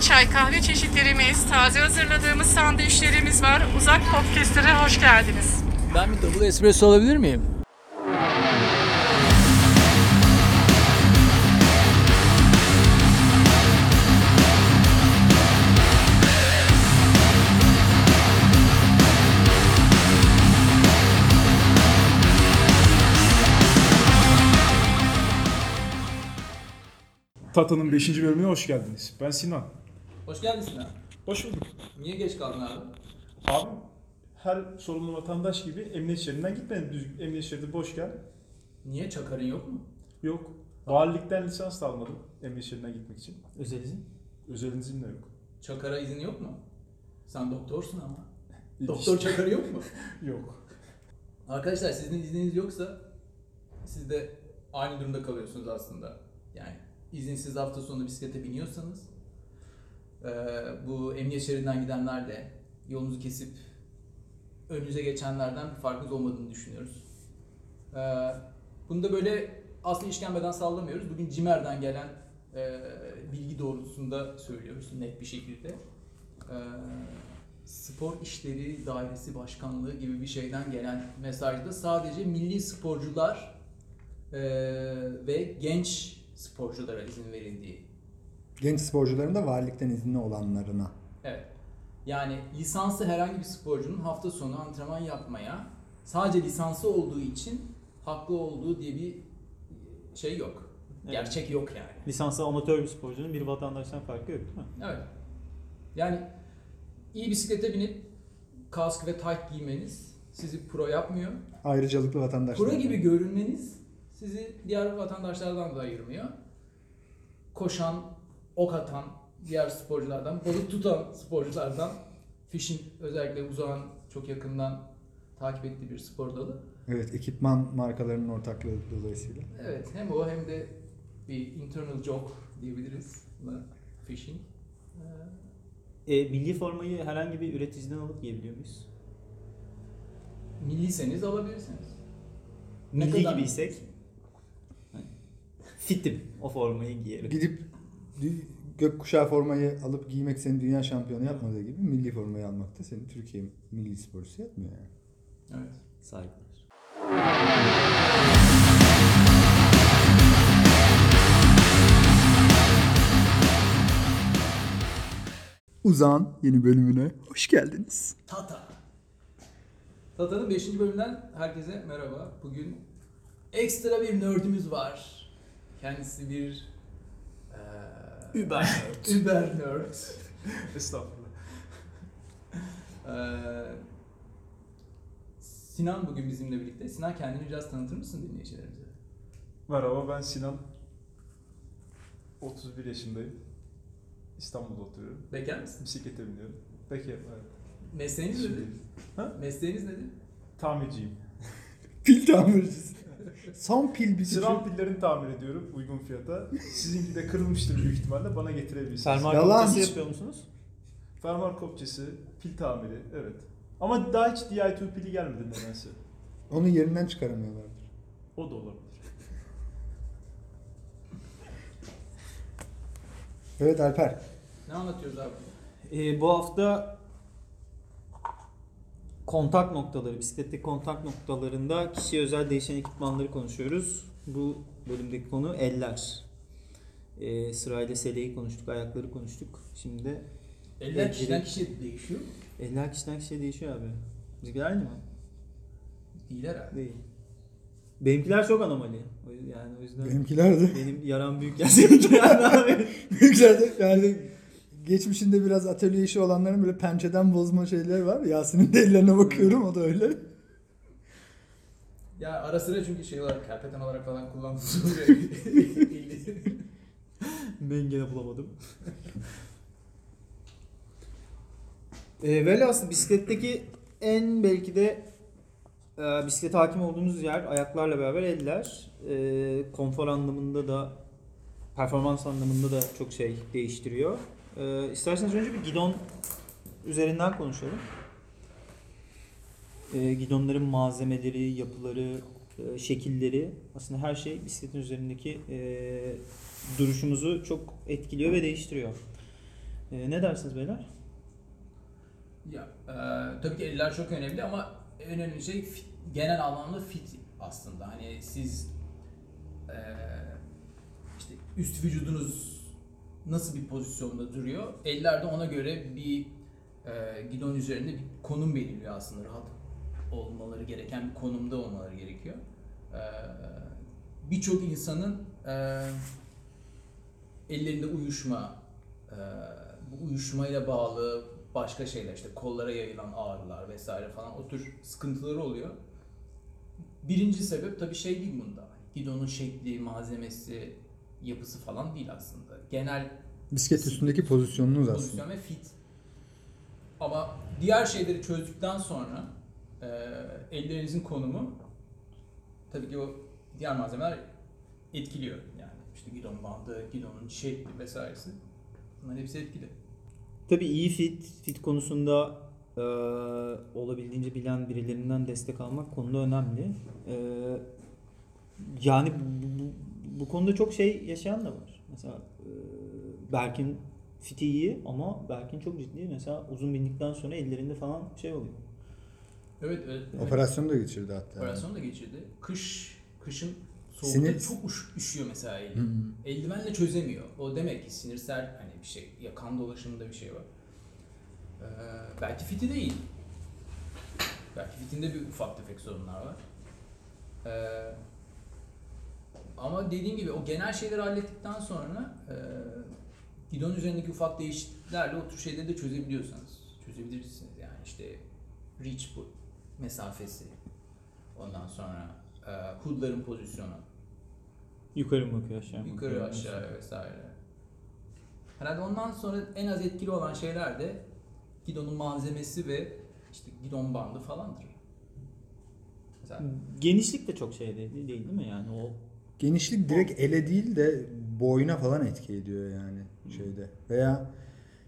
Çay kahve çeşitlerimiz, taze hazırladığımız sandviçlerimiz var. Uzak Podcast'lere hoş geldiniz. Ben bir double espresso alabilir miyim? Tata'nın 5. bölümüne hoş geldiniz. Ben Sinan. Hoş geldin Sinan. Hoş bulduk. Niye geç kaldın abi? Abi her sorumlu vatandaş gibi emniyet şeridinden gitmedim. Düz, emniyet şeridi boş gel. Niye çakarın yok mu? Yok. Valilikten lisans da almadım emniyet şeridinden gitmek için. Özel izin. Özel izin de yok. Çakara izin yok mu? Sen doktorsun ama. Doktor çakarı yok mu? Yok. Arkadaşlar sizin izniniz yoksa siz de aynı durumda kalıyorsunuz aslında. Yani izinsiz hafta sonu bisiklete biniyorsanız bu emniyet şeridinden gidenlerle yolunuzu kesip önünüze geçenlerden bir farkınız olmadığını düşünüyoruz. Eee bunu da böyle aslında işkembeden sallamıyoruz. Bugün CİMER'den gelen eee, bilgi doğrultusunda söylüyoruz net bir şekilde. Eee, spor işleri dairesi başkanlığı gibi bir şeyden gelen mesajda sadece milli sporcular eee, ve genç sporculara izin verildiği. Genç sporcuların da valilikten izinli olanlarına. Evet. Yani lisanslı herhangi bir sporcunun hafta sonu antrenman yapmaya sadece lisansı olduğu için haklı olduğu diye bir şey yok. Evet. Gerçek yok yani. Lisanslı amatör bir sporcunun bir vatandaştan farkı yok değil mi? Evet. Yani iyi bisiklete binip kask ve tayt giymeniz sizi pro yapmıyor. Ayrıcalıklı vatandaşlar. Pro gibi görünmeniz sizi diğer vatandaşlardan da ayırmıyor. Koşan, ok atan diğer sporculardan, balık tutan sporculardan, fishing özellikle uzağın çok yakından takip ettiği bir spor dalı. Evet, ekipman markalarının ortaklığı dolayısıyla. Evet, hem o hem de bir internal joke diyebiliriz buna fishing. Ee, E, milli formayı herhangi bir üreticiden alıp giyebiliyor muyuz? Milliyseniz alabilirsiniz. Ne Milli gibiysek fitim o formayı giyerim. Gidip gökkuşağı formayı alıp giymek seni dünya şampiyonu yapmadığı gibi milli formayı almak da seni Türkiye milli sporcusu yapmıyor yani. Evet. Saygılar. Uzağın yeni bölümüne hoş geldiniz. Tata. Tata'nın 5. bölümünden herkese merhaba. Bugün ekstra bir nerdimiz var. Kendisi bir eee Uber nerd. Uber nerd. Estağfurullah. Eee, Sinan bugün bizimle birlikte. Sinan kendini biraz tanıtır mısın dinleyicilerimize? Merhaba ben Sinan. 31 yaşındayım. İstanbul'da oturuyorum. Bekar mısın? Bisiklete biniyorum. Peki evet. Mesleğiniz nedir? Ha? Mesleğiniz nedir? Tamirciyim. Pil tamircisi. Son pil bitici. Sıram pillerini tamir ediyorum uygun fiyata. Sizinki de kırılmıştır büyük ihtimalle bana getirebilirsiniz. Fermuar Yalan. kopyası Hiç- yapıyor musunuz? Fermuar kopçası, pil tamiri, evet. Ama daha hiç Di2 pili gelmedi nedense. Onu yerinden çıkaramıyorlardır. O da olabilir. Evet Alper. Ne anlatıyoruz abi? E, bu hafta kontak noktaları, bisikletteki kontak noktalarında kişiye özel değişen ekipmanları konuşuyoruz. Bu bölümdeki konu eller. E, sırayla seleyi konuştuk, ayakları konuştuk. Şimdi de Eller kişiden kişiye değişiyor mu? eller kişiden kişiye değişiyor abi. Bizimkiler aynı mı? Değil herhalde. Değil. Benimkiler çok anomali. Yani o yüzden Benimkiler de. benim yaram büyük yani abi. Benimkiler de yani geçmişinde biraz atölye işi olanların böyle pençeden bozma şeyler var. Yasin'in de ellerine bakıyorum o da öyle. Ya ara sıra çünkü şey olarak, kerpeten olarak falan kullanılıyor. Ben gene bulamadım. e, velhasıl bisikletteki en belki de e, bisiklete hakim olduğumuz yer ayaklarla beraber eller. E, konfor anlamında da performans anlamında da çok şey değiştiriyor. E, isterseniz önce bir gidon üzerinden konuşalım. E, gidonların malzemeleri, yapıları, e, şekilleri aslında her şey bisikletin üzerindeki e, duruşumuzu çok etkiliyor ve değiştiriyor. E, ne dersiniz beyler? Ya e, tabii ki eller çok önemli ama en önemli şey fit- genel anlamda fit aslında. Hani siz e, işte üst vücudunuz nasıl bir pozisyonda duruyor? Eller de ona göre bir e, gidon üzerinde bir konum belirliyor aslında. Rahat olmaları gereken bir konumda olmaları gerekiyor. E, Birçok insanın e, ellerinde uyuşma, e, bu uyuşmayla bağlı başka şeyler işte kollara yayılan ağrılar vesaire falan o tür sıkıntıları oluyor. Birinci sebep tabii şey değil bunda. Gidonun şekli, malzemesi, yapısı falan değil aslında. Genel Bisiklet üstündeki pozisyonunuz aslında. pozisyon ve fit. Ama diğer şeyleri çözdükten sonra e, ellerinizin konumu tabii ki o diğer malzemeler etkiliyor. Yani işte gidon bandı, gidonun şekli vesairesi. Bunların hepsi etkili. Tabii iyi fit, fit konusunda e, olabildiğince bilen birilerinden destek almak konuda önemli. E, yani bu, bu, bu konuda çok şey yaşayan da var. Mesela e, Berk'in fiti iyi ama Berk'in çok ciddi. Mesela uzun bindikten sonra ellerinde falan şey oluyor. Evet, evet. evet. Operasyon da geçirdi hatta. Operasyon da geçirdi. Kış, kışın soğukta Sinir- çok uş- üşüyor mesela eli. Eldivenle çözemiyor. O demek ki sinirsel hani bir şey. Ya kan dolaşımında bir şey var. Ee, belki fiti değil. Belki fitinde bir ufak tefek sorunlar var. Ee, ama dediğim gibi o genel şeyleri hallettikten sonra e, gidon üzerindeki ufak değişikliklerle o tür şeyleri de çözebiliyorsanız çözebilirsiniz yani işte reach bu mesafesi ondan sonra e, hoodların pozisyonu Yukarı mı bakıyor aşağı mı yukarı bakıyor? aşağı vesaire. Herhalde ondan sonra en az etkili olan şeyler de gidonun malzemesi ve işte gidon bandı falandır. Mesela Genişlik de çok şey değil değil mi yani o Genişlik direkt ele değil de boyuna falan etki ediyor yani şeyde. Veya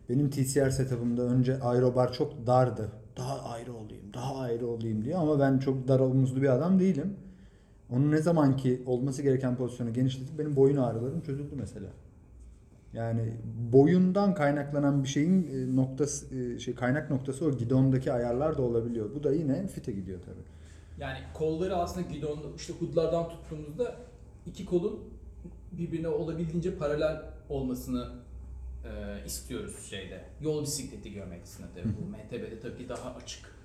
benim TCR setup'ımda önce aerobar çok dardı. Daha ayrı olayım, daha ayrı olayım diye ama ben çok dar omuzlu bir adam değilim. Onun ne zamanki olması gereken pozisyonu genişletip benim boyun ağrılarım çözüldü mesela. Yani boyundan kaynaklanan bir şeyin e, noktası e, şey kaynak noktası o gidondaki ayarlar da olabiliyor. Bu da yine fite gidiyor tabii. yani kolları aslında gidon işte hoodlardan tuttuğumuzda iki kolun birbirine olabildiğince paralel olmasını e, istiyoruz şeyde. Yol bisikleti görmektisinde tabii. Bu MTB'de tabii ki daha açık.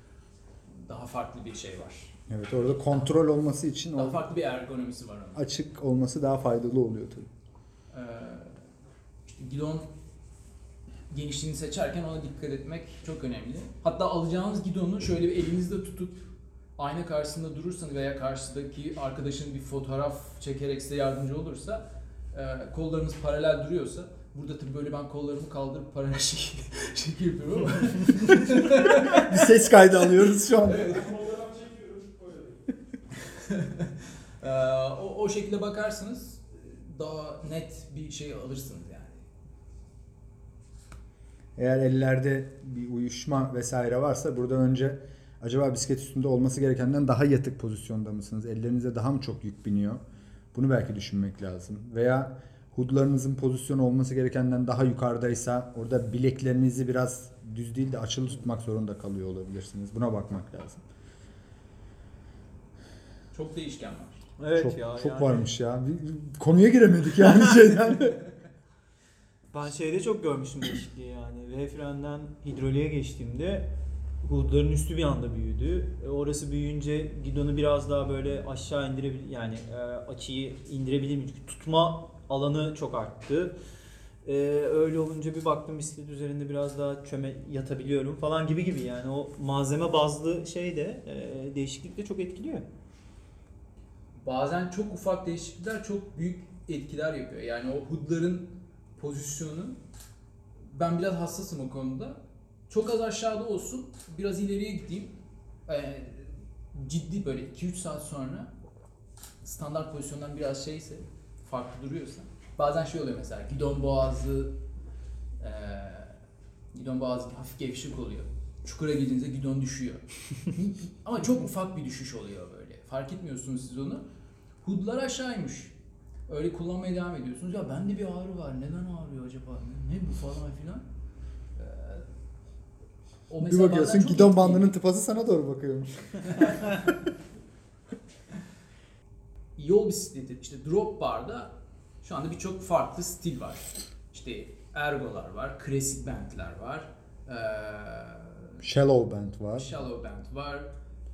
Daha farklı bir şey var. Evet orada kontrol olması için Daha o farklı bir ergonomisi var onun. açık olması daha faydalı oluyor tabii. Ee, işte gidon genişliğini seçerken ona dikkat etmek çok önemli. Hatta alacağınız gidonu şöyle bir elinizde tutup ayna karşısında durursanız veya karşıdaki arkadaşın bir fotoğraf çekerek size yardımcı olursa e, kollarınız paralel duruyorsa burada tabii böyle ben kollarımı kaldırıp paralel şekil, şekil yapıyorum ama Bir ses kaydı alıyoruz şu an. e, o, o şekilde bakarsınız daha net bir şey alırsınız yani. Eğer ellerde bir uyuşma vesaire varsa burada önce acaba bisiklet üstünde olması gerekenden daha yatık pozisyonda mısınız? Ellerinize daha mı çok yük biniyor? Bunu belki düşünmek lazım. Veya hoodlarınızın pozisyonu olması gerekenden daha yukarıdaysa orada bileklerinizi biraz düz değil de açılı tutmak zorunda kalıyor olabilirsiniz. Buna bakmak lazım. Çok değişken var. Evet çok ya. çok yani varmış ya. Bir- Konuya giremedik yani şeyden. Ben şeyde çok görmüştüm değişikliği yani. V frenden hidroliğe geçtiğimde hoodların üstü bir anda büyüdü. E, orası büyüyünce gidonu biraz daha böyle aşağı indirebil yani e, açıyı indirebildim çünkü tutma alanı çok arttı. E, öyle olunca bir baktım bisiklet üzerinde biraz daha çöme yatabiliyorum falan gibi gibi yani o malzeme bazlı şey de e, değişiklik de çok etkiliyor. bazen çok ufak değişiklikler çok büyük etkiler yapıyor. Yani o hoodların pozisyonu ben biraz hassasım o konuda. Çok az aşağıda olsun, biraz ileriye gideyim. Ee, ciddi böyle 2-3 saat sonra standart pozisyondan biraz şeyse, farklı duruyorsa. Bazen şey oluyor mesela, gidon boğazı ee, gidon boğazı hafif gevşek oluyor. Çukura girdiğinizde gidon düşüyor. Ama çok ufak bir düşüş oluyor böyle. Fark etmiyorsunuz siz onu. Hoodlar aşağıymış. Öyle kullanmaya devam ediyorsunuz. Ya bende bir ağrı var. Neden ağrıyor acaba? Ne bu falan filan. O Bir mesela bakıyorsun çok gidon etkili. bandının tıpası sana doğru bakıyormuş. yol bisikleti işte drop barda şu anda birçok farklı stil var. İşte ergolar var, klasik bentler var, eee, Shallow band var. shallow bent var.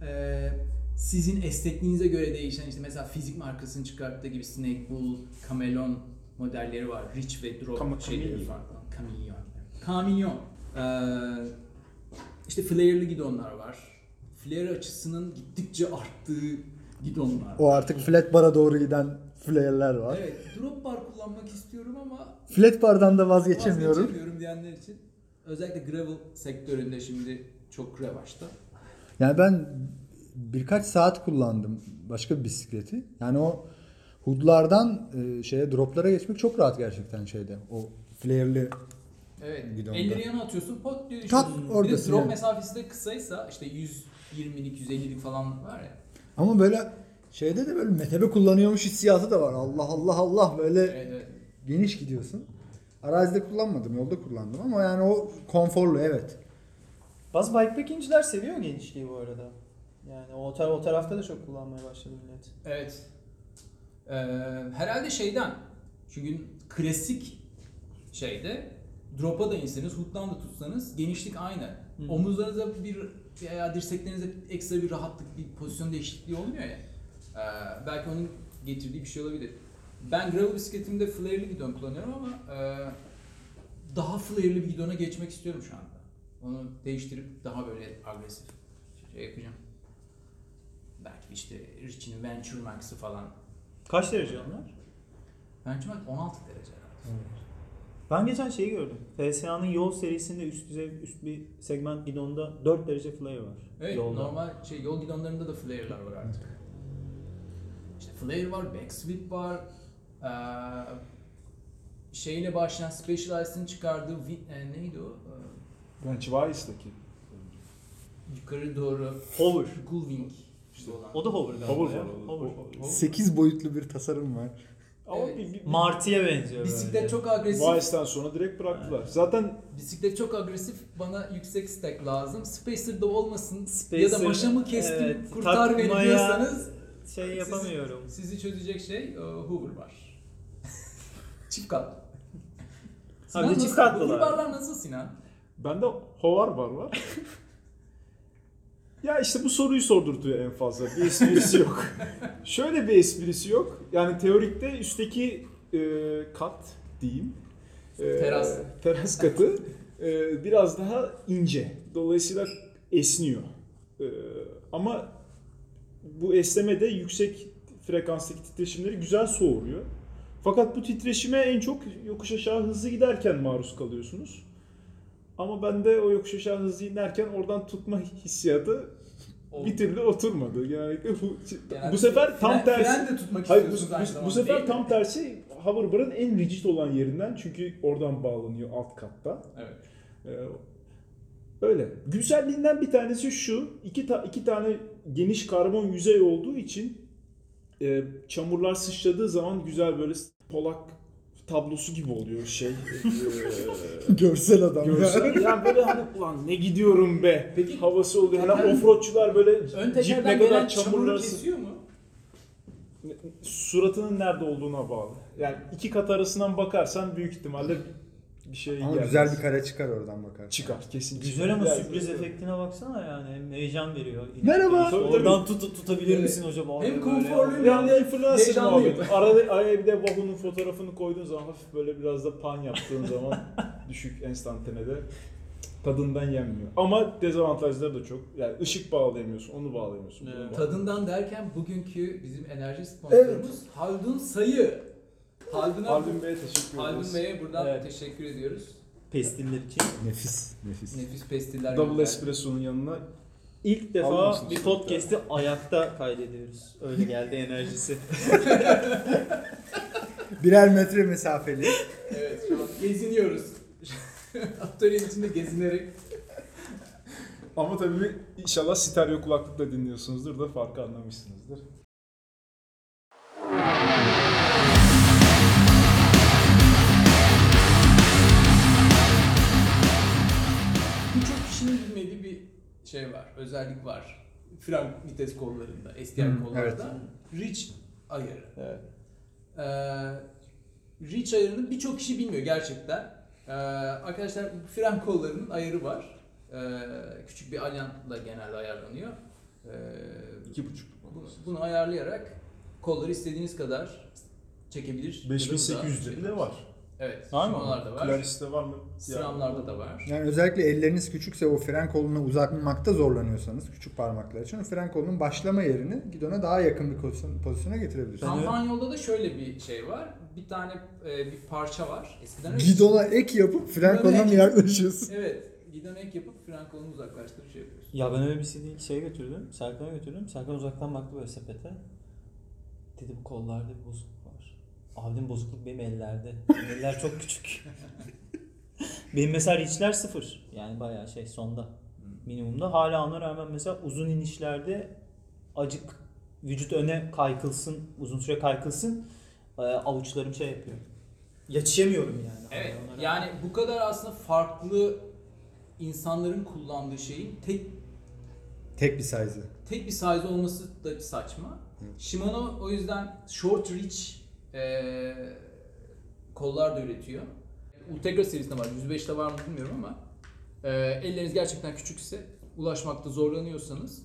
Eee, sizin esnekliğinize göre değişen işte mesela fizik markasının çıkarttığı gibi Snake Bull, Camelon modelleri var. Rich ve drop Kama- şeyleri Chameleon. farklı. Kamilyon. Kamilyon. Eee işte flare'lı gidonlar var. Flare açısının gittikçe arttığı gidonlar. O artık flat bar'a doğru giden flare'ler var. Evet, drop bar kullanmak istiyorum ama Flat bar'dan da vazgeçemiyorum. vazgeçemiyorum diyenler için özellikle gravel sektöründe şimdi çok revaçta. Yani ben birkaç saat kullandım başka bir bisikleti. Yani o hoodlardan e, şeye droplara geçmek çok rahat gerçekten şeyde. O flare'li Evet. Gidonda. Gidonda. Elleri yana atıyorsun, pot diye Tak, düşüyorsun. Bir de oradasın drop yani. mesafesi de kısaysa işte 120'lik, 150'lik falan var ya. ama böyle şeyde de böyle metebe kullanıyormuş hissiyatı da var. Allah Allah Allah böyle Evet, evet. geniş gidiyorsun. Arazide kullanmadım, yolda kullandım ama yani o konforlu evet. Bazı bikepacking'ciler seviyor genişliği bu arada. Yani o, tar- o tarafta da çok kullanmaya başladı millet. Evet. Ee, herhalde şeyden çünkü klasik şeyde drop'a da inseniz, hook'tan da tutsanız genişlik aynı. Hı. Omuzlarınıza bir veya dirseklerinize ekstra bir rahatlık, bir pozisyon değişikliği olmuyor ya. Ee, belki onun getirdiği bir şey olabilir. Ben gravel bisikletimde flare'lı gidon kullanıyorum ama e, daha flare'lı bir gidona geçmek istiyorum şu anda. Onu değiştirip daha böyle agresif şey yapacağım. Belki işte Richie'nin Venture Max'ı falan. Kaç derece onlar? Venture Max 16 derece herhalde. Ben geçen şeyi gördüm. FSA'nın yol serisinde üst düzey üst bir segment gidonda 4 derece flare var. Evet yolda. normal şey yol gidonlarında da flare'lar var artık. İşte flare var, backsweep var. Ee, şeyle başlayan Specialized'ın çıkardığı e, neydi o? Bence Vice'daki. yukarı doğru Hover. Gullwing işte olan. O da hover galiba Hover. Hover. O- o- 8 boyutlu bir tasarım var. Ama Evet. bir, bir, Martı'ya benziyor Bisiklet böyle. çok agresif. Vice'den sonra direkt bıraktılar. Zaten Bisiklet çok agresif. Bana yüksek stack lazım. Spacer'da olmasın ya da Spacer, maşamı kestim evet, kurtar beni takmaya diyorsanız Şey yapamıyorum. Sizi çözecek şey e, Hoover var. çift katlı. Ha, bir de nasıl- çift katlılar. Hoover barlar nasıl Sinan? bende Hovar bar var. ya işte bu soruyu sordurtuyor en fazla. Bir esprisi yok. Şöyle bir esprisi yok. Yani teorikte üstteki e, kat diyeyim. e, Teras. Teras katı e, biraz daha ince. Dolayısıyla esniyor. E, ama bu esneme de yüksek frekanstaki titreşimleri güzel soğuruyor. Fakat bu titreşime en çok yokuş aşağı hızlı giderken maruz kalıyorsunuz. Ama bende o yokuş aşağı hızlı inerken oradan tutma hissiyatı bir türlü oturmadı. Genellikle bu, Genelde bu sefer tam fren- tersi. Fren de tutmak Hayır, bu, bu- bu sefer tam tersi hoverbar'ın en rigid olan yerinden çünkü oradan bağlanıyor alt katta. Evet. Ee, öyle. Güzelliğinden bir tanesi şu. iki, ta- iki tane geniş karbon yüzey olduğu için e, çamurlar sıçradığı zaman güzel böyle polak tablosu gibi oluyor şey. Ee, Görsel adam. Görsel. Yani böyle hani ulan ne gidiyorum be Peki, havası oluyor. Hani teker- offroadçular böyle Ön cip ne tekerden kadar gelen çamuru çamurlar kesiyor mu? suratının nerede olduğuna bağlı. Yani iki kat arasından bakarsan büyük ihtimalle bir şey Ama gelmez. güzel bir kare çıkar oradan bakar. çıkar kesin. Güzel ama Yani- sürpriz efektine baksana yani. Hem heyecan veriyor. Merhaba. Tabii, Oradan tut, tutabilir Evet. misin acaba? Hem Böyle konforlu Bir anda hem influencer heyecanlıyım. muhabbeti. Arada, araya bir de Wahoo'nun fotoğrafını koyduğun zaman hafif böyle biraz da pan yaptığın zaman düşük enstantanede tadından yenmiyor. Ama dezavantajları da çok. Yani ışık bağlayamıyorsun, onu bağlayamıyorsun. bunu Evet. bağlayamıyorsun. Tadından derken bugünkü bizim enerji sponsorumuz Haldun Sayı. Haldun'a Haldun Bey'e teşekkür Haldun ederiz. Bey'e buradan Evet. teşekkür ediyoruz. Pestiller için. Nefis, nefis. Nefis pestiller Double. Espresso'nun yanına İlk defa Almamışsın bir podcast'i ayakta kaydediyoruz. Öyle geldi enerjisi. Birer metre mesafeli. Evet şu an geziniyoruz. Atölyenin içinde gezinerek. ama tabii inşallah stereo kulaklıkla dinliyorsunuzdur da farkı anlamışsınızdır. Kişinin bilmediği şey var, özellik var. Fren vites kollarında, STI Hı, kollarda. Reach ayarı. Evet. Ee, reach ayarını birçok kişi bilmiyor gerçekten. Ee, arkadaşlar fren kollarının ayarı var. Ee, küçük bir alyanla genelde ayarlanıyor. Ee, İki buçuk. bunu, bunu ayarlayarak kolları istediğiniz kadar çekebilir. ya da 5800 uzağa bile var. Evet, Var mı? şumalarda var. Claris'te var mı? Sıramlarda da var. Yani özellikle elleriniz küçükse o fren koluna uzatmakta zorlanıyorsanız küçük parmaklar için o fren kolunun başlama yerini gidona daha yakın bir pozisyon, pozisyona getirebilirsiniz. Kampanyolda da şöyle bir şey var. Bir tane e, bir parça var. Eskiden öyle- Gidona ek yapıp fren Gidona koluna ek- mı yaklaşıyorsun? Evet. Gidona ek yapıp fren kolunu uzaklaştırıp şey yapıyorsun. Ya ben öyle bir CD şeye götürdüm. Serkan'a götürdüm. Serkan uzaktan baktı böyle sepete. Dedi bu kollarda bir bozukluk. Abim bozukluk benim ellerde. Benim eller çok küçük. benim mesela reachler sıfır. Yani bayağı şey sonda. Minimumda. Hala ona rağmen mesela uzun inişlerde acık vücut öne kaykılsın, uzun süre kaykılsın. e, avuçlarım şey yapıyor. Yetişemiyorum yani. Evet. Yani bu kadar aslında farklı insanların kullandığı şeyin tek Tek bir size'ı. tek bir size olması da saçma. Shimano o yüzden short reach eee, kollar da üretiyor. Ultegra serisinde var. 105'te var mı bilmiyorum ama eee, elleriniz gerçekten küçükse ulaşmakta zorlanıyorsanız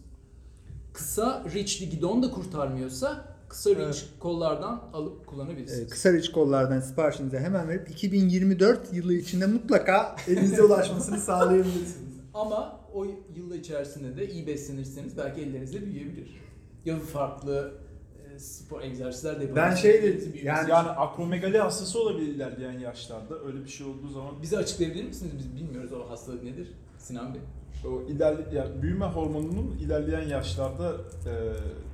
kısa reachli gidon da kurtarmıyorsa kısa reach Evet. kollardan alıp kullanabilirsiniz. Ee, kısa reach kollardan siparişinizi hemen verip 2024 yılı içinde mutlaka elinize ulaşmasını sağlayabilirsiniz. Ama o yıl içerisinde de iyi beslenirseniz belki ellerinizde büyüyebilir. Ya farklı e, spor egzersizler de Ben şey de- yapabilirsiniz. yani- Yani akromegali hastası olabilir ilerleyen yaşlarda. Öyle bir şey olduğu zaman Bize açıklayabilir misiniz? Biz bilmiyoruz o hastalık nedir. Sinan Bey. o ilerle, yani büyüme hormonunun ilerleyen yaşlarda e,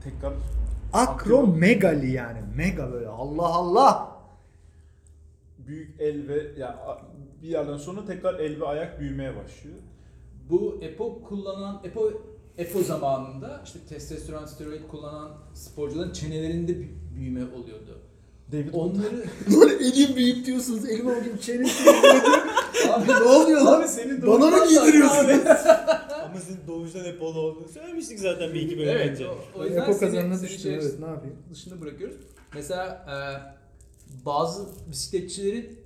tekrar Akromegali yani. Mega böyle Allah Allah. büyük el ve ya a- bir yerden sonra tekrar el ve ayak büyümeye başlıyor. Bu EPO kullanan EPO EPO zamanında işte testosteron steroid kullanan sporcuların çenelerinde bü- büyüme oluyordu. David Onları Lan elim büyük diyorsunuz. Elim avucum çenesi. Abi ne oluyor lan? senin Bana mı giydiriyorsun? Ama sizin doğuştan hep polo olduğunu söylemiştik zaten bir iki bölüm Evet, önce. o, o yüzden Epo kazanına düştü. şey- Evet ne yapayım? dışında bırakıyoruz. Mesela e, bazı bisikletçilerin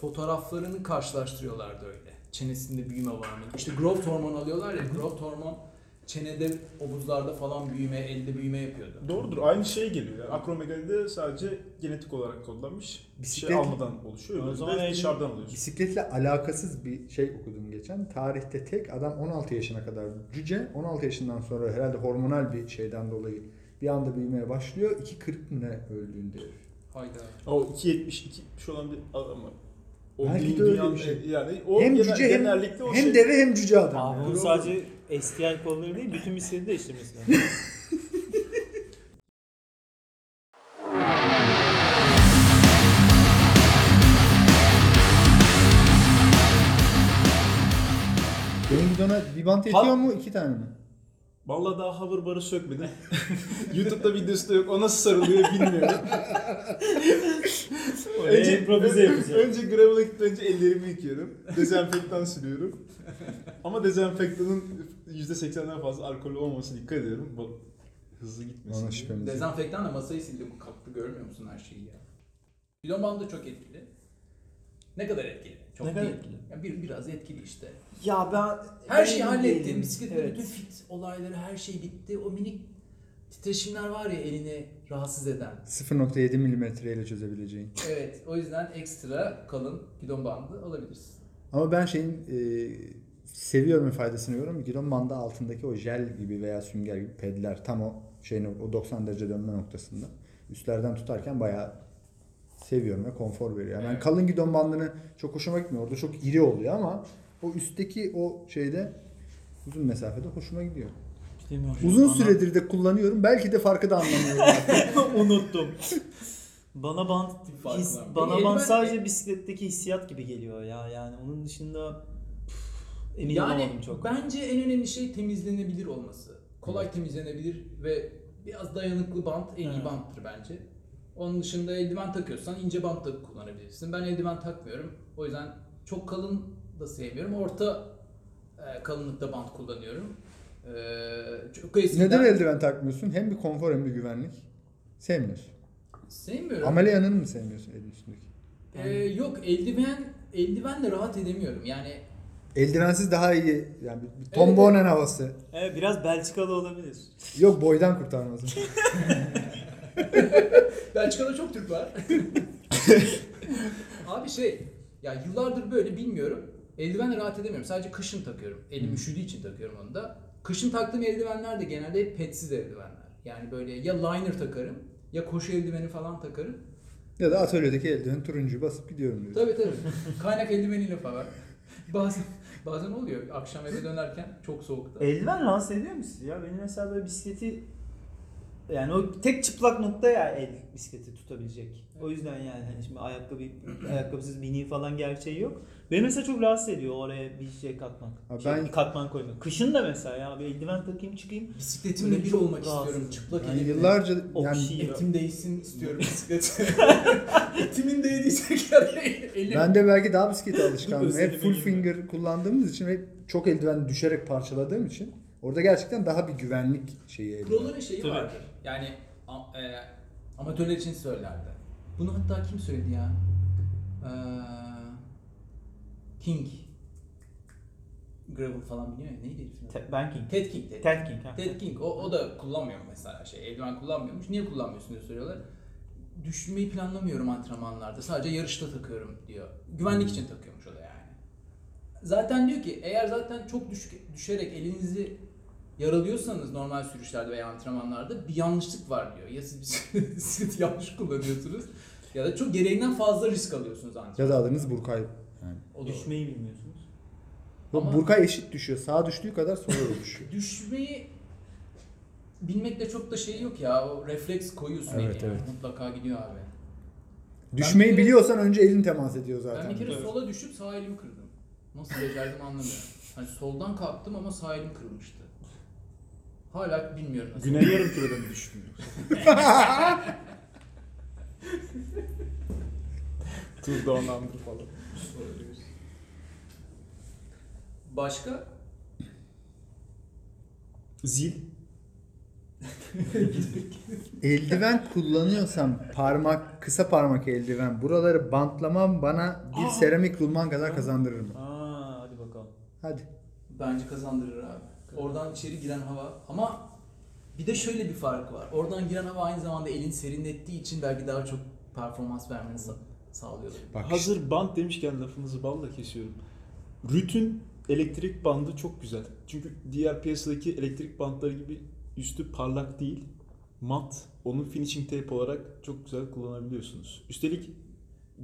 fotoğraflarını karşılaştırıyorlardı öyle. Çenesinde büyüme var mı? İşte growth hormon alıyorlar ya, growth hormon çenede, omuzlarda falan büyüme, elde büyüme yapıyordu. Doğrudur. Aynı şeye geliyor. Yani akromegalide sadece genetik olarak kodlanmış bir Bisiklet- şey almadan oluşuyor. O zaman el- dışarıdan alıyorsun. Bisikletle alakasız bir şey okudum geçen. Tarihte tek adam 16 yaşına kadar cüce. 16 yaşından sonra herhalde hormonal bir şeyden dolayı bir anda büyümeye başlıyor. 2.40 ne öldüğünde. Hayda. O 2.70 2.70 olan bir adam ama o Belki dünya- de öyle bir şey. Yani o hem genel- cüce hem, hem şey. deve hem cüce adam. Abi yani. sadece STI kolları değil, bütün bisikleti değiştirmesi lazım. Benim bir bant yetiyor mu? iki tane mi? Vallahi daha hoverbar'ı sökmedim. YouTube'da videosu da yok. O nasıl sarılıyor bilmiyorum. Oraya improvize yapacağım. önce gravel'a gitmeden önce ellerimi yıkıyorum. Dezenfektan sürüyorum. Ama dezenfektanın %80'den fazla alkolü olmasına dikkat ediyorum. Bu hızlı gitmesin. Ona şüphemiz yok. Dezenfektanla masayı sildim. Kalktı görmüyor musun her şeyi ya? Bidon bandı çok etkili. Ne kadar etkili? Çok Ne kadar değil. etkili? Ya bir, biraz etkili işte. Ya ben Her şeyi. Bisiklette Evet. bütün fit olayları her şey bitti. O minik titreşimler var ya elini rahatsız eden. 0.7 milimetre ile çözebileceğin. Evet o yüzden ekstra kalın gidon bandı alabilirsin. Ama ben şeyin e, seviyorum faydasını görüyorum. Gidon bandı altındaki o jel gibi veya sünger gibi pedler tam o şeyin o 90 derece dönme noktasında. Üstlerden tutarken bayağı seviyorum ve konfor veriyor. Yani Evet. kalın gidon bandını çok hoşuma gitmiyor. Orada çok iri oluyor ama o üstteki o şeyde uzun mesafede hoşuma gidiyor. Bilmiyorum. Uzun Bana- süredir de kullanıyorum. Belki de farkı da anlamıyorum. unuttum. Bana band Bir farkı his- var bana band eldiven- sadece bisikletteki hissiyat gibi geliyor ya. Yani onun dışında püf, emin yani olamadım çok. bence en önemli şey temizlenebilir olması. Kolay temizlenebilir ve biraz dayanıklı bant en iyi Evet. banttır bence. Onun dışında eldiven takıyorsan ince bant da kullanabilirsin. Ben eldiven takmıyorum. O yüzden çok kalın da sevmiyorum. Orta e, kalınlıkta bant kullanıyorum. E, çok eskiden Neden eldiven takmıyorsun? Hem bir konfor hem bir güvenlik. Sevmiyorsun. sevmiyorum. Ameliyanın mı sevmiyorsun elin üstündeki? E, yok eldiven eldivenle rahat edemiyorum. Yani Eldivensiz daha iyi. Yani bir, bir Tom Bonen havası. Evet biraz Belçikalı olabilir. Yok boydan kurtarmaz. Belçika'da çok Türk var. Abi şey ya yıllardır böyle bilmiyorum. Eldivenle rahat edemiyorum. Sadece kışın takıyorum. Elim üşüdüğü için takıyorum onu da. Kışın taktığım eldivenler de genelde hep petsiz eldivenler. Yani böyle ya liner takarım ya koşu eldiveni falan takarım. ya da atölyedeki eldiven turuncuyu basıp gidiyorum diyor. Tabii tabii. Kaynak eldiveniyle falan. Bazen bazen oluyor. Akşam eve dönerken çok soğukta. Eldiven rahatsız ediyor musun ya? Benim mesela böyle bisikleti yani o tek çıplak nokta ya el bisikleti tutabilecek. O yüzden yani hani şimdi ayakkabı ayakkabısız bini falan gerçeği yok. Beni mesela çok rahatsız ediyor oraya bir şey katmak. Ha, Şey, ben- bir katman koymak. Kışın da mesela ya bir eldiven takayım çıkayım. Bisikletimle bir olmak Rahatsız. istiyorum. Çıplak Yani elimle. yıllarca yani şey- Etim değsin istiyorum bisiklete. Etimin değdiyse kere elim. ben de belki daha bisiklete alışkanım. Özellikle hep full finger kullandığımız için ve çok eldiven düşerek parçaladığım için orada gerçekten daha bir güvenlik şeyi. Proların şeyi Tabii. vardır. Yani a- e, amatörler için söylerdi. Bunu hatta kim söyledi ya? Ee, King. Gravel falan biliyor ya. Neydi herifin adı? Ben King. Ted King. Ted, Ted King. ha. Ted King. O, o da kullanmıyor mesela şey. Eldiven kullanmıyormuş. Niye kullanmıyorsun diye soruyorlar. Düşmeyi planlamıyorum antrenmanlarda. Sadece yarışta takıyorum diyor. Güvenlik için takıyormuş o da yani. Zaten diyor ki eğer zaten çok düşük, düşerek elinizi yaralıyorsanız normal sürüşlerde veya antrenmanlarda bir yanlışlık var diyor. Ya siz bisikleti- bisikleti yanlış kullanıyorsunuz ya da çok gereğinden fazla risk alıyorsunuz antrenmanda. Ya da adınız Burkay. Yani. O Düşmeyi bilmiyorsunuz. Ama- Burkay eşit düşüyor. Sağa düştüğü kadar sola da düşüyor. Düşmeyi bilmekle çok da şey yok ya. O refleks koyuyorsun Evet, eline. evet. Mutlaka gidiyor abi. Düşmeyi bir kere- biliyorsan önce elin temas ediyor zaten. Ben bir kere Evet. sola düşüp sağ elimi kırdım. Nasıl becerdim anlamıyorum. Hani soldan kalktım ama sağ elim kırılmıştı. Hala bilmiyorum nasıl. Güney yarım kürede mi düştün? Down Under falan. Başka? Zil. Eldiven kullanıyorsam parmak, kısa parmak eldiven buraları bantlamam bana bir seramik rulman kadar kazandırır mı? Aa hadi bakalım. Hadi. Bence kazandırır abi. Oradan içeri giren hava ama bir de şöyle bir fark var. Oradan giren hava aynı zamanda elin serinlettiği için belki daha çok performans vermeni sa- sağlıyor. Bak Hazır band demişken lafınızı balla kesiyorum. Rütün elektrik bandı çok güzel. Çünkü diğer piyasadaki elektrik bandları gibi üstü parlak değil. Mat. Onu finishing tape olarak çok güzel kullanabiliyorsunuz. Üstelik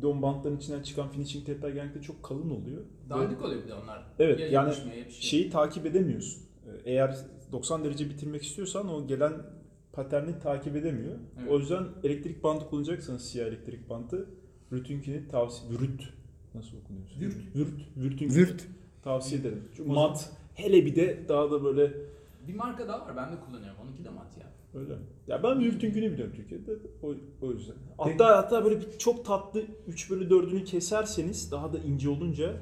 don bantların içinden çıkan finishing tape'ler genellikle çok kalın oluyor. Dandik oluyor bir de onlar. Evet, ya yani şey. Şeyi takip edemiyorsun. Ee, Eğer 90 derece bitirmek istiyorsan o gelen paterni takip edemiyor. Evet. O yüzden elektrik bandı kullanacaksanız siyah elektrik bandı Rütünkini tavsiye Vürt nasıl okunuyor? Vürt. Vürt. Vürt'ünkini Vürt. tavsiye ederim. Çünkü mat hele bir de daha da böyle Bir marka daha var ben de kullanıyorum. Onunki de mat ya. öyle. Ya ben Vürt'ünkini biliyorum Türkiye'de. O, o yüzden. Hatta hatta böyle bir çok tatlı 3 bölü 4'ünü keserseniz daha da ince olunca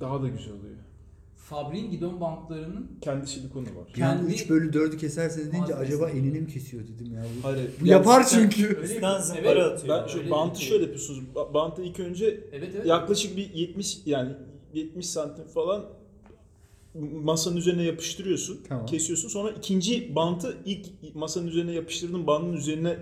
daha da güzel oluyor. Fabri'nin gidon bantlarının Kendi silikonu var. Bir an Kendi- 3 bölü 4'ü keserse deyince Malzemesi. acaba enini mi kesiyor dedim ya. Bu, Hayır. bu yapar çünkü. Öyle Üstten zımpara evet, atıyor. Ben şu Öyle bantı bir- şöyle yapıyorsunuz. Ba- Bantı ilk önce Evet evet. yaklaşık bir 70 yani 70 santim falan masanın üzerine yapıştırıyorsun. Tamam. Kesiyorsun. Sonra ikinci bantı ilk masanın üzerine yapıştırdığın bandın üzerine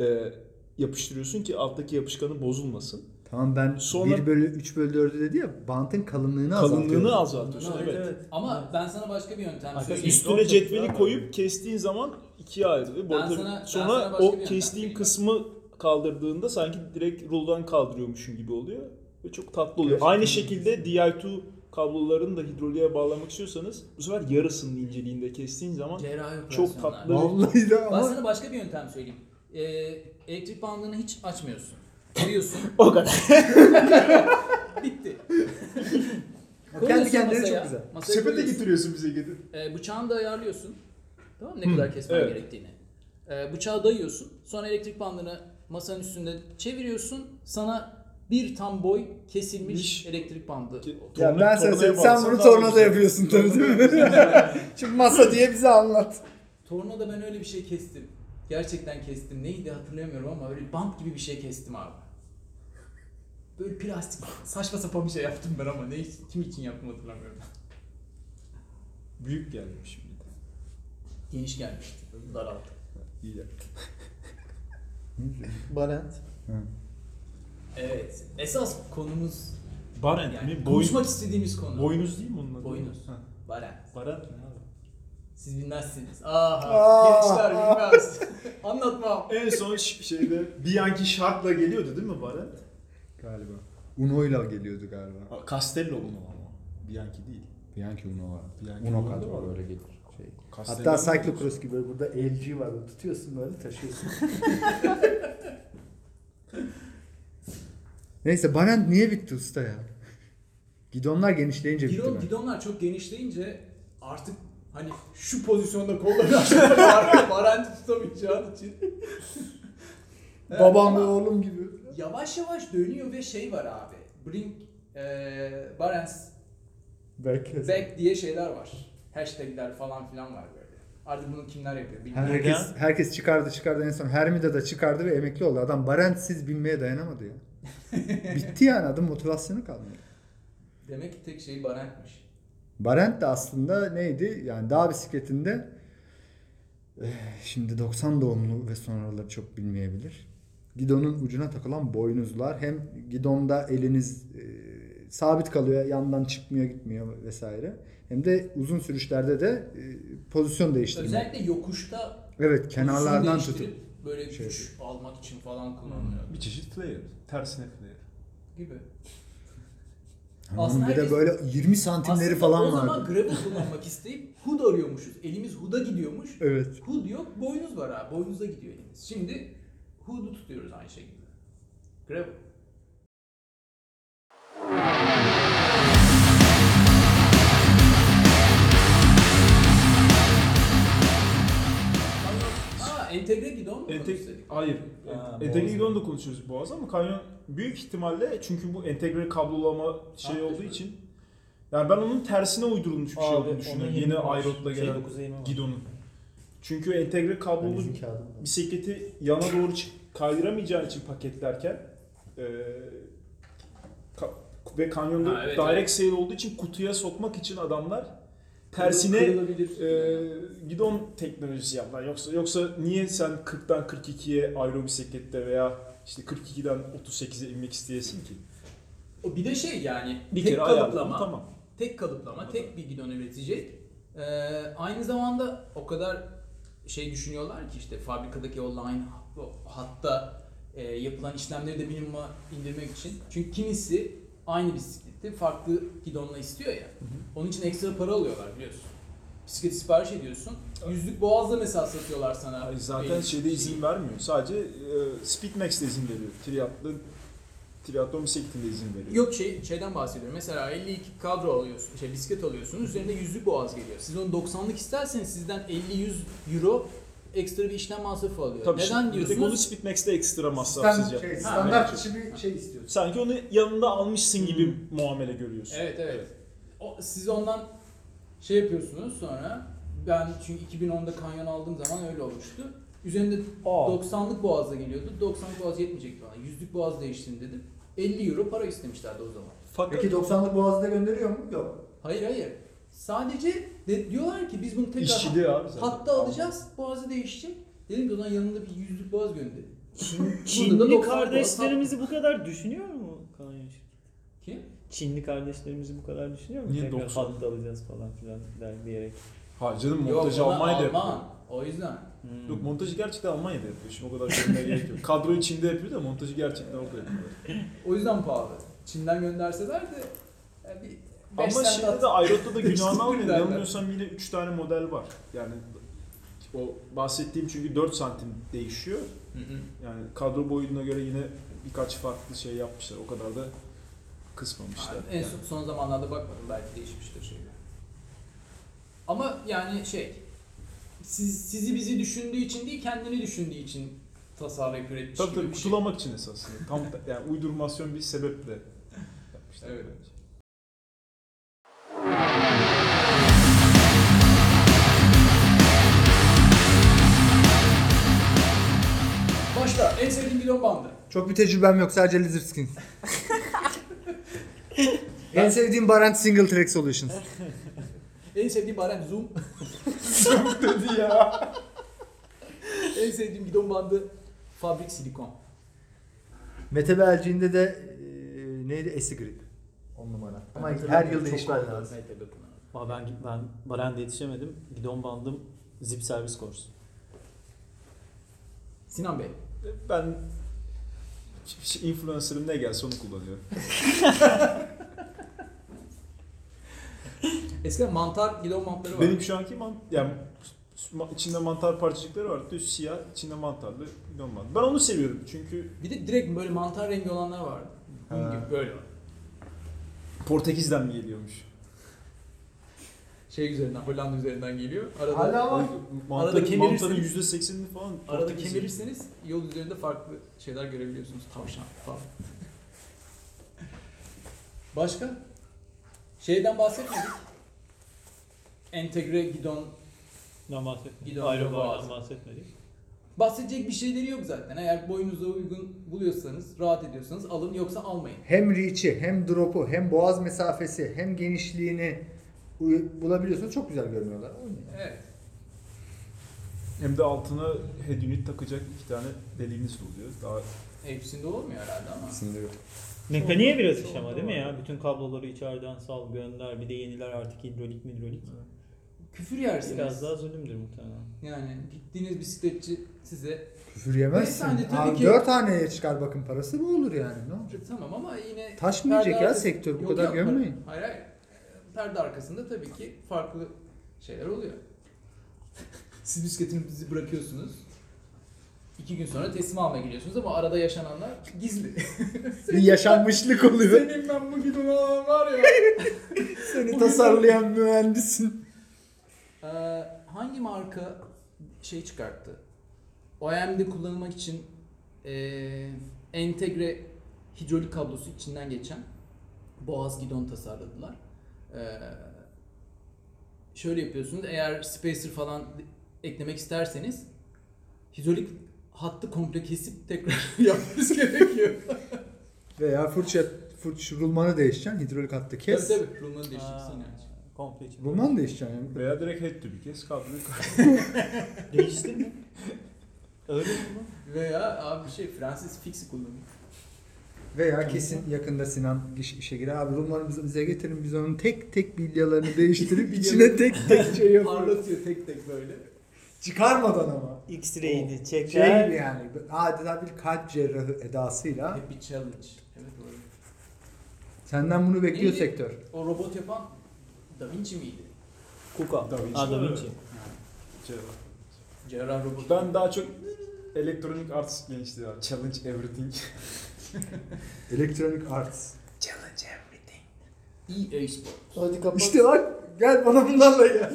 e, yapıştırıyorsun ki alttaki yapışkanı bozulmasın. Tamam ben Sonra- 1 bölü 3 bölü 4'ü dedi ya bantın kalınlığını Kalınlığını azaltıyor. azaltıyorsun. Evet, Evet. evet. Ama ben sana başka bir yöntem Arkadaşlar, söyleyeyim. üst- Üstüne Çok cetveli koyup kestiğin zaman ikiye ayrılıyor. Bu Ben arada sana- ben sonra sana başka bir o yöntem kestiğin söyleyeyim. kısmı kaldırdığında sanki direkt ruldan kaldırıyormuşsun gibi oluyor. Ve çok tatlı oluyor. Gerçekten Aynı şekilde DI2 kablolarını da hidroliğe bağlamak istiyorsanız bu sefer yarısının inceliğinde kestiğin zaman Cerrahi Çok operasyonlar. tatlı. Vallahi de Ben ama sana başka bir yöntem söyleyeyim. Ee, elektrik bandını hiç açmıyorsun. Koyuyorsun. o kadar. bitti. kendi Koyuyorsun kendine masaya, çok güzel. masaya Sepete koyuyorsun. getiriyorsun bize gidip. Ee, bıçağını da ayarlıyorsun. Tamam mı? Ne kadar kesmen evet. gerektiğini. Ee, bıçağı dayıyorsun. Sonra elektrik bandını masanın üstünde çeviriyorsun. Sana bir tam boy kesilmiş Miş. elektrik bandı. Ya ben sana söyleyeyim. Sen bunu tornada yapıyorsun tabii değil mi? Şimdi masa diye bize anlat. Tornada ben öyle bir şey kestim. Gerçekten kestim. Neydi hatırlamıyorum ama öyle bant gibi bir şey kestim abi. Böyle plastik saçma sapan bir şey yaptım ben ama ne kim için yaptım hatırlamıyorum. Büyük gelmiş şimdi. Geniş gelmişti. Daralttı. İyi yaptın. Barent. Evet. Esas konumuz Barent yani mi? Boy, konuşmak istediğimiz konu. boynuz değil mi onun adı? Boynuz. Ha. Baren. Barent ne abi? Siz bilmezsiniz. Aha. Aa. Gençler bilmez. Anlatmam. En son ş- şeyde Bianchi şartla geliyordu değil mi Barent? Galiba. Uno'yla geliyordu galiba. Ha, Castello bunu ama. Bianchi değil. Bianchi Uno var. Bianchi Uno Uno kadro var. öyle gelir. Şey. Castello Hatta cyclocross gibi burada LG var. Tutuyorsun böyle taşıyorsun. Neyse Barent niye bitti usta ya? Gidonlar genişleyince bitti Gidon, mi? gidonlar çok genişleyince artık hani şu pozisyonda kolları aşağıda. Baren tutamayacağın için. Evet, Babam ve ama oğlum gibi. Yavaş yavaş dönüyor ve şey var abi. Bring e, Barents Belki. back diye şeyler var. Hashtagler falan filan var böyle. Artık bunu kimler yapıyor bilmiyorum. Herkes, herkes çıkardı çıkardı en son Hermida da çıkardı ve emekli oldu. Adam Barentsiz binmeye dayanamadı ya. Bitti yani adam motivasyonu kalmıyor. Demek ki tek şey Barent'miş. Barent de aslında neydi? Yani dağ bisikletinde eh, şimdi 90 doğumlu ve sonraları çok bilmeyebilir. Gidonun ucuna takılan boynuzlar hem gidonda eliniz eh, sabit kalıyor, yandan çıkmıyor, gitmiyor vesaire. Hem de uzun sürüşlerde de eh, pozisyon değiştirme. Özellikle yokuşta Evet, kenarlardan tutup. böyle Şey güç almak için falan kullanılıyor Bir çeşit flare. Tersine flare. gibi. Aslında Aslında bir de böyle 20 santimleri Aslında falan o zaman vardı. gravel kullanmak isteyip hood arıyormuşuz. Elimiz hood'a gidiyormuş. Evet. Hood yok, boynuz var ha. Boynuzda gidiyor elimiz. Şimdi hood'u tutuyoruz aynı şekilde. Gravel. Entegre gidon mu Entek konuşsaydık? hayır. Ha, entegre gidon da konuşuyoruz Boğaz ama kanyon büyük ihtimalle çünkü bu entegre kablolama şey Ha, olduğu için yani ben onun tersine uydurulmuş bir şey olduğunu düşünüyorum. Yeni iRoad'la şey, gelen gidonun. Çünkü entegre kablolu bisikleti yana doğru çık- kaydıramayacağın için paketlerken e, ka- ve kanyonda Ha, evet, direct evet. sale olduğu için kutuya sokmak için adamlar tersine Kırılabilir. e, gidon teknolojisi yaptılar. Yoksa yoksa niye sen 40'tan 42'ye aero bisiklette veya işte 42'den 38'e inmek isteyesin ki? O bir de şey yani Bir tek kere ayarladın kalıplama, tamam. tek kalıplama, tek bir gidon üretecek. Ee, aynı zamanda o kadar şey düşünüyorlar ki işte fabrikadaki o line o hatta e, yapılan işlemleri de minimuma indirmek için. Çünkü kimisi aynı bisikleti farklı gidonla istiyor ya. Onun için ekstra para alıyorlar biliyorsun. Bisikleti sipariş ediyorsun. Yüzlük boğazda mesela satıyorlar sana. Ay, zaten Belli şeyde izin şeyi. vermiyor. Sadece e, Speedmax'te izin veriyor. Triathlon triatlon bisikletinde izin veriyor. Yok şey şeyden bahsediyorum. Mesela 52 kadro alıyorsun, şey bisiklet alıyorsunuz. Üzerinde yüzlük boğaz geliyor. Siz onu 90'lık isterseniz sizden 50-100 euro ekstra bir işlem masrafı alıyor. Tabii Neden şimdi tek onu diyorsunuz? Speedmax'te ekstra masrafsız şey, yap. standart dışı bir şey istiyorsun. Sanki onu yanında almışsın gibi Hmm. muamele görüyorsun. Evet evet. O, siz ondan şey yapıyorsunuz sonra ben çünkü 2010'da kanyon aldığım zaman öyle olmuştu. Üzerinde Aa. 90'lık boğazda geliyordu. 90'lık boğaz yetmeyecekti bana. Yüzlük boğaz değiştirin dedim. 50 euro para istemişlerdi o zaman. Fakat Peki 90'lık boğazda gönderiyor mu? Yok. Hayır hayır. Sadece de, diyorlar ki biz bunu tekrar işçiliği abi zaten. hatta alacağız. Boğazı değişecek. Dedim ki o zaman yanında bir yüzlük boğaz da Çinli 90 kardeşlerimizi bu kadar düşünüyor mu kanyon şirketi? Kim? Çinli kardeşlerimizi bu kadar düşünüyor mu? Niye Tekrar 90? hattı alacağız falan filan der diyerek. Ha canım Yok montajı onlar Almanya'da yapıyor. Alman. O yüzden. Hmm. Yok montajı gerçekten Almanya'da yapıyor. Şimdi o kadar görmeye gerek yok. Kadroyu Çin'de yapıyor da montajı gerçekten orada yapıyor. O yüzden pahalı. Çin'den gönderseler de yani bir beş Ama şimdi de Ayrot'ta da günahını almıyor. derler. Yanılmıyorsam yine 3 tane model var. Yani o bahsettiğim çünkü 4 santim değişiyor. Hı hı. Yani kadro boyuna göre yine birkaç farklı şey yapmışlar. O kadar da kısmamışlar. Yani en son, son zamanlarda bakmadım belki değişmiştir şeyler. Ama yani şey siz, sizi bizi düşündüğü için değil kendini düşündüğü için tasarlayıp üretmiş Tabii gibi tabii bir şey. kutulamak için esasında. Tam yani uydurmasyon bir sebeple yapmışlar. Evet. bence. Başla. En sevdiğin gidon bandı. Çok bir tecrübem yok sadece Lizard Skins. en sevdiğim Barent Single Track Solutions. En sevdiğim baren Zoom. Dedi ya. en sevdiğim gidon bandı Fabrik Silikon. Mete Belciğinde de e, neydi? Esigrip. 10 numara. Ama her yıl değişmen lazım. Ama ben ben Baren'de yetişemedim. Gidon bandım Zip Service Course. Sinan Bey. Ben influencer'ım ne gelse onu kullanıyorum. Eskiden mantar gidon bantları var. Benim şu anki man yani içinde mantar parçacıkları var. Düz siyah, içinde mantarlı bidon bandı. Ben onu seviyorum çünkü Bir de direkt böyle mantar rengi olanlar vardı. Bunun gibi böyle. Portekiz'den mi geliyormuş? Şey üzerinden, Hollanda üzerinden geliyor. Arada, Hala var. Mantarın, Arada mantarın %80'ini falan arada kemirirseniz yol üzerinde farklı şeyler görebiliyorsunuz. Tavşan falan. Başka? Şeyden bahsetmedik. Entegre gidon. Ben bahsetmedim. Gidon Ayrı bahsetmedik. Bahsedecek bir şeyleri yok zaten. Eğer boyunuza uygun buluyorsanız, rahat ediyorsanız alın yoksa almayın. Hem reach'i hem drop'u hem boğaz mesafesi hem genişliğini bulabiliyorsunuz. Çok güzel görünüyorlar. Evet. Hem de altına head unit takacak iki tane deliğiniz oluyor. Daha Hepsinde olmuyor herhalde ama. Kesinlikle yok. Mekaniğe biraz iş ama değil mi ya? Bütün kabloları içeriden sal gönder. Bir de yeniler artık hidrolik midrolik. Küfür yersiniz. Biraz daha zulümdür muhtemelen. Yani gittiğiniz bisikletçi size Küfür yemezsin. Beyefendi, tabii Abi ki- 4 taneye çıkar bakın parası bu olur yani. Ne olacak? tamam ama yine Taşmayacak ya sektör bu Yok, kadar yok, gömmeyin. Hayır hayır. Perde arkasında tabii ki farklı şeyler oluyor. Siz bisikletinizi bırakıyorsunuz. İki gün sonra teslim almaya gidiyorsunuz ama arada yaşananlar gizli. Bir yaşanmışlık oluyor. Senin ben bu gidon alan var ya. Seni Bugün- tasarlayan mühendisin. Ee, hangi marka şey çıkarttı? OEM'de kullanılmak için ee, entegre hidrolik kablosu içinden geçen boğaz gidon tasarladılar. Ee, şöyle yapıyorsunuz. Eğer spacer falan eklemek isterseniz hidrolik hattı komple kesip tekrar yapmanız gerekiyor. Veya fırça, fırç rulmanı değişeceksin. Hidrolik hattı kes. Tabii tabii. Rulmanı değiştirsin Aa, yani. Komple için. Rulman değişeceksin yani. veya direkt head to bir kez kabloyu Değişti mi? Öyle mi? bu? Veya abi şey Francis Fix'i kullanıyor. Veya kesin yakında Sinan iş- işe girer. Abi rulmanımızı bize getirin biz onun tek tek bilyalarını değiştirip içine tek tek şey yaparız. Parlatıyor tek tek böyle. Çıkarmadan ama. X-ray'ini Şey çeker. gibi yani adeta bir kalp cerrahı edasıyla. Hep bir challenge. Evet doğru. Senden bunu bekliyor Neydi? sektör. O robot yapan Da Vinci miydi? Kuka. Da Vinci Ha, Da Vinci. Cerrah. Cerrah robot. Ben daha çok elektronik arts gençliği var. Challenge everything. Electronic Arts. EA Sport. Hadi kapat. İşte bak gel bana bunlarla gel.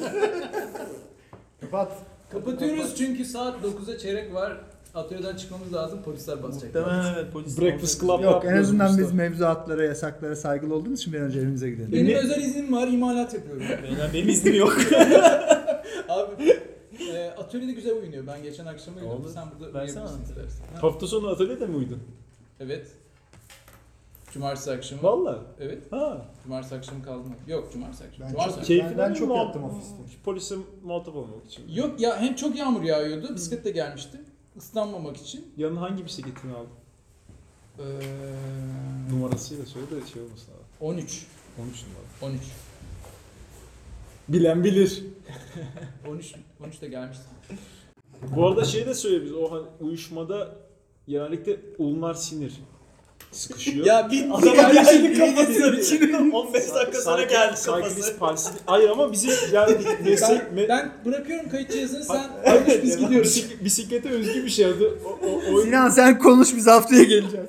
Kapat. Kapatıyoruz çünkü saat 9'a çeyrek var. Atölyeden çıkmamız lazım. Polisler basacak. Muhtemelen evet polis. Breakfast Club Yok en azından biz mevzuatlara, yasaklara saygılı olduğumuz için bir önce evimize gidelim. Benim Ne- özel iznim var. imalat yapıyorum. Beyler benim iznim yok. Abi e, atölyede güzel oynuyor. Ben geçen akşam uyudum. Sen burada uyuyabilirsin Hafta sonu atölyede mi uydun? Evet. Cumartesi akşamı. Valla. Evet. Ha. Cumartesi akşamı kaldım. Yok cumartesi akşamı. Ben cumartesi çok- akşamı. Ben- ben çok yattım ofiste. Polise muhatap olmak için. Yok ya hem çok yağmur yağıyordu. Bisiklet de gelmişti. Islanmamak için. Yanına hangi bisikletini aldın? Ee, Numarasıyla söyle de şey olmasın abi. 13. 13 numara. 13. Bilen bilir. 13 13 de gelmişti. Bu arada şey de söyle biz o hani uyuşmada genellikle ulnar sinir sıkışıyor. ya bir Adama geldi geldi kafası. kafası. 15 dakika sonra geldi kafası. palsy- Hayır ama bizim yani meslek, Ben, me- ben bırakıyorum kayıt cihazını sen konuş biz gidiyoruz. Bisik- bisiklete özgü bir şey adı. O, o, o, Sinan sen konuş biz haftaya geleceğiz.